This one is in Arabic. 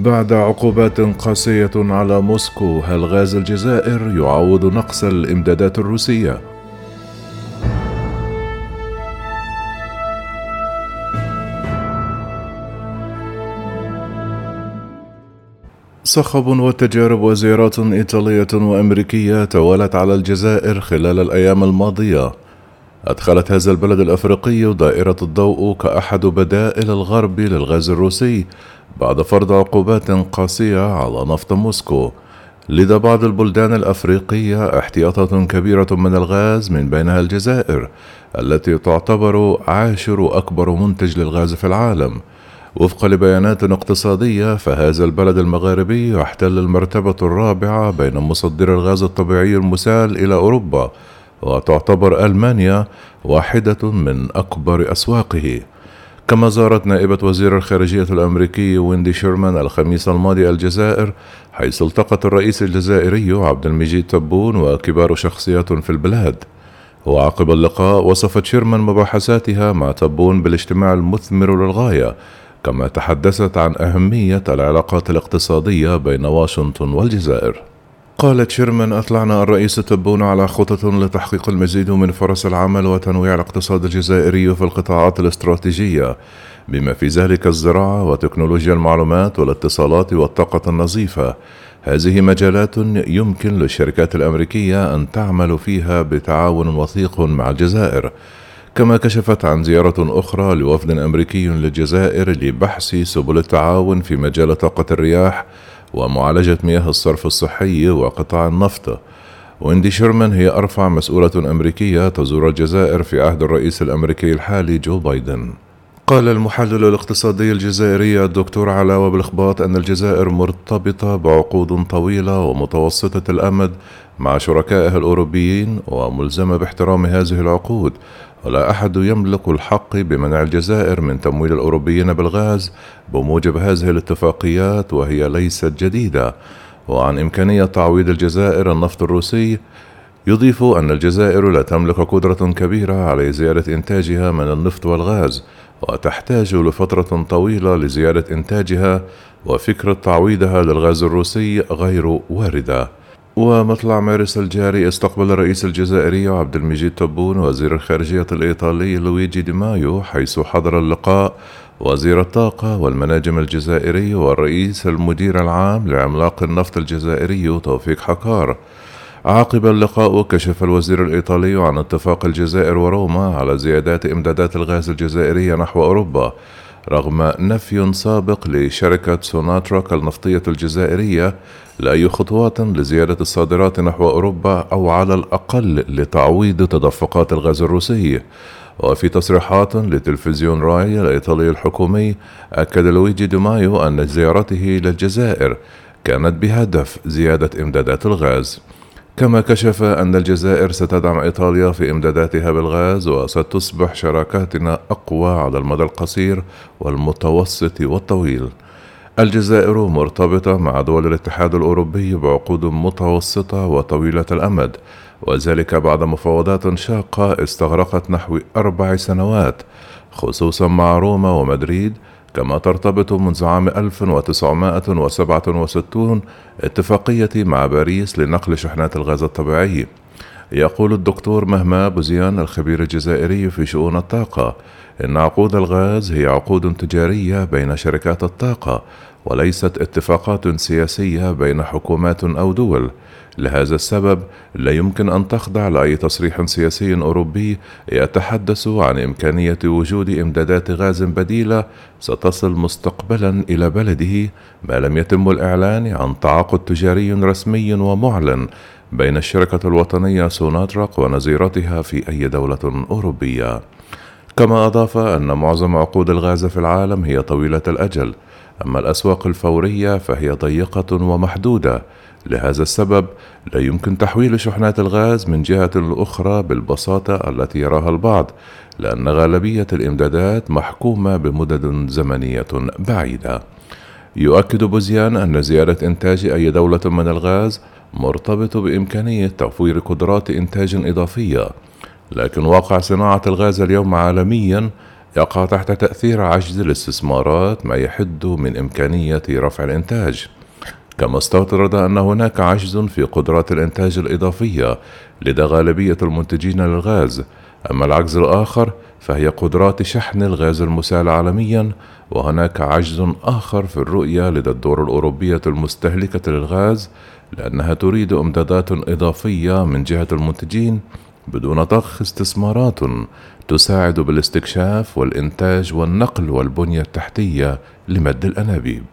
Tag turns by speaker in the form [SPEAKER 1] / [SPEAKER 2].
[SPEAKER 1] بعد عقوبات قاسية على موسكو هل غاز الجزائر يعوض نقص الإمدادات الروسية؟ صخب وتجارب وزيارات إيطالية وأمريكية توالت على الجزائر خلال الأيام الماضية أدخلت هذا البلد الأفريقي دائرة الضوء كأحد بدائل الغرب للغاز الروسي بعد فرض عقوبات قاسية على نفط موسكو لدى بعض البلدان الأفريقية احتياطات كبيرة من الغاز من بينها الجزائر التي تعتبر عاشر أكبر منتج للغاز في العالم. وفقا لبيانات اقتصادية فهذا البلد المغاربي يحتل المرتبة الرابعة بين مصدر الغاز الطبيعي المسال إلى أوروبا وتعتبر ألمانيا واحدة من أكبر أسواقه. كما زارت نائبة وزير الخارجية الأمريكي ويندي شيرمان الخميس الماضي الجزائر حيث التقت الرئيس الجزائري عبد المجيد تبون وكبار شخصيات في البلاد. وعقب اللقاء وصفت شيرمان مباحثاتها مع تبون بالاجتماع المثمر للغاية كما تحدثت عن أهمية العلاقات الاقتصادية بين واشنطن والجزائر. قالت شيرمان أطلعنا الرئيس تبون على خطط لتحقيق المزيد من فرص العمل وتنويع الاقتصاد الجزائري في القطاعات الاستراتيجية. بما في ذلك الزراعة وتكنولوجيا المعلومات والاتصالات والطاقة النظيفة هذه مجالات يمكن للشركات الأمريكية أن تعمل فيها بتعاون وثيق مع الجزائر. كما كشفت عن زيارة أخرى لوفد أمريكي للجزائر لبحث سبل التعاون في مجال طاقة الرياح ومعالجة مياه الصرف الصحي وقطاع النفط. ويندي شيرمان هي أرفع مسؤولة أمريكية تزور الجزائر في عهد الرئيس الأمريكي الحالي جو بايدن. قال المحلل الاقتصادي الجزائري الدكتور علاوة بالإخباط أن الجزائر مرتبطة بعقود طويلة ومتوسطة الأمد مع شركائها الأوروبيين وملزمة باحترام هذه العقود. ولا أحد يملك الحق بمنع الجزائر من تمويل الأوروبيين بالغاز بموجب هذه الاتفاقيات وهي ليست جديدة. وعن إمكانية تعويض الجزائر النفط الروسي يضيف أن الجزائر لا تملك قدرة كبيرة على زيادة إنتاجها من النفط والغاز وتحتاج لفترة طويلة لزيادة إنتاجها وفكرة تعويضها للغاز الروسي غير واردة. ومطلع مارس الجاري استقبل الرئيس الجزائري عبد المجيد تبون وزير الخارجية الإيطالي لويجي دي مايو حيث حضر اللقاء وزير الطاقة والمناجم الجزائري والرئيس المدير العام لعملاق النفط الجزائري توفيق حكار. عقب اللقاء كشف الوزير الإيطالي عن اتفاق الجزائر وروما على زيادات إمدادات الغاز الجزائرية نحو أوروبا رغم نفي سابق لشركة سوناطراك النفطية الجزائرية لأي خطوات لزيادة الصادرات نحو أوروبا أو على الأقل لتعويض تدفقات الغاز الروسي. وفي تصريحات لتلفزيون راي الإيطالي الحكومي أكد لويجي ديمايو أن زيارته للجزائر كانت بهدف زيادة إمدادات الغاز. كما كشف أن الجزائر ستدعم إيطاليا في إمداداتها بالغاز وستصبح شراكاتنا أقوى على المدى القصير والمتوسط والطويل. الجزائر مرتبطة مع دول الاتحاد الأوروبي بعقود متوسطة وطويلة الأمد، وذلك بعد مفاوضات شاقة استغرقت نحو أربع سنوات، خصوصا مع روما ومدريد كما ترتبط منذ عام 1967 اتفاقية مع باريس لنقل شحنات الغاز الطبيعي. يقول الدكتور مهما بوزيان الخبير الجزائري في شؤون الطاقة إن عقود الغاز هي عقود تجارية بين شركات الطاقة وليست اتفاقات سياسية بين حكومات أو دول لهذا السبب لا يمكن أن تخضع لأي تصريح سياسي أوروبي يتحدث عن إمكانية وجود إمدادات غاز بديلة ستصل مستقبلا إلى بلده ما لم يتم الإعلان عن تعاقد تجاري رسمي ومعلن بين الشركة الوطنية سوناتراك ونظيرتها في أي دولة أوروبية. كما أضاف أن معظم عقود الغاز في العالم هي طويلة الأجل، أما الأسواق الفورية فهي ضيقة ومحدودة، لهذا السبب لا يمكن تحويل شحنات الغاز من جهة لأخرى بالبساطة التي يراها البعض لأن غالبية الإمدادات محكومة بمدد زمنية بعيدة. يؤكد بوزيان أن زيادة إنتاج أي دولة من الغاز مرتبط بإمكانية توفير قدرات إنتاج إضافية. لكن واقع صناعة الغاز اليوم عالميا يقع تحت تأثير عجز الاستثمارات ما يحد من إمكانية رفع الإنتاج. كما استطرد أن هناك عجز في قدرات الإنتاج الإضافية لدى غالبية المنتجين للغاز. أما العجز الآخر فهي قدرات شحن الغاز المسال عالميا وهناك عجز آخر في الرؤية لدى الدول الأوروبية المستهلكة للغاز لأنها تريد إمدادات إضافية من جهة المنتجين بدون ضخ استثمارات تساعد بالاستكشاف والإنتاج والنقل والبنية التحتية لمد الأنابيب.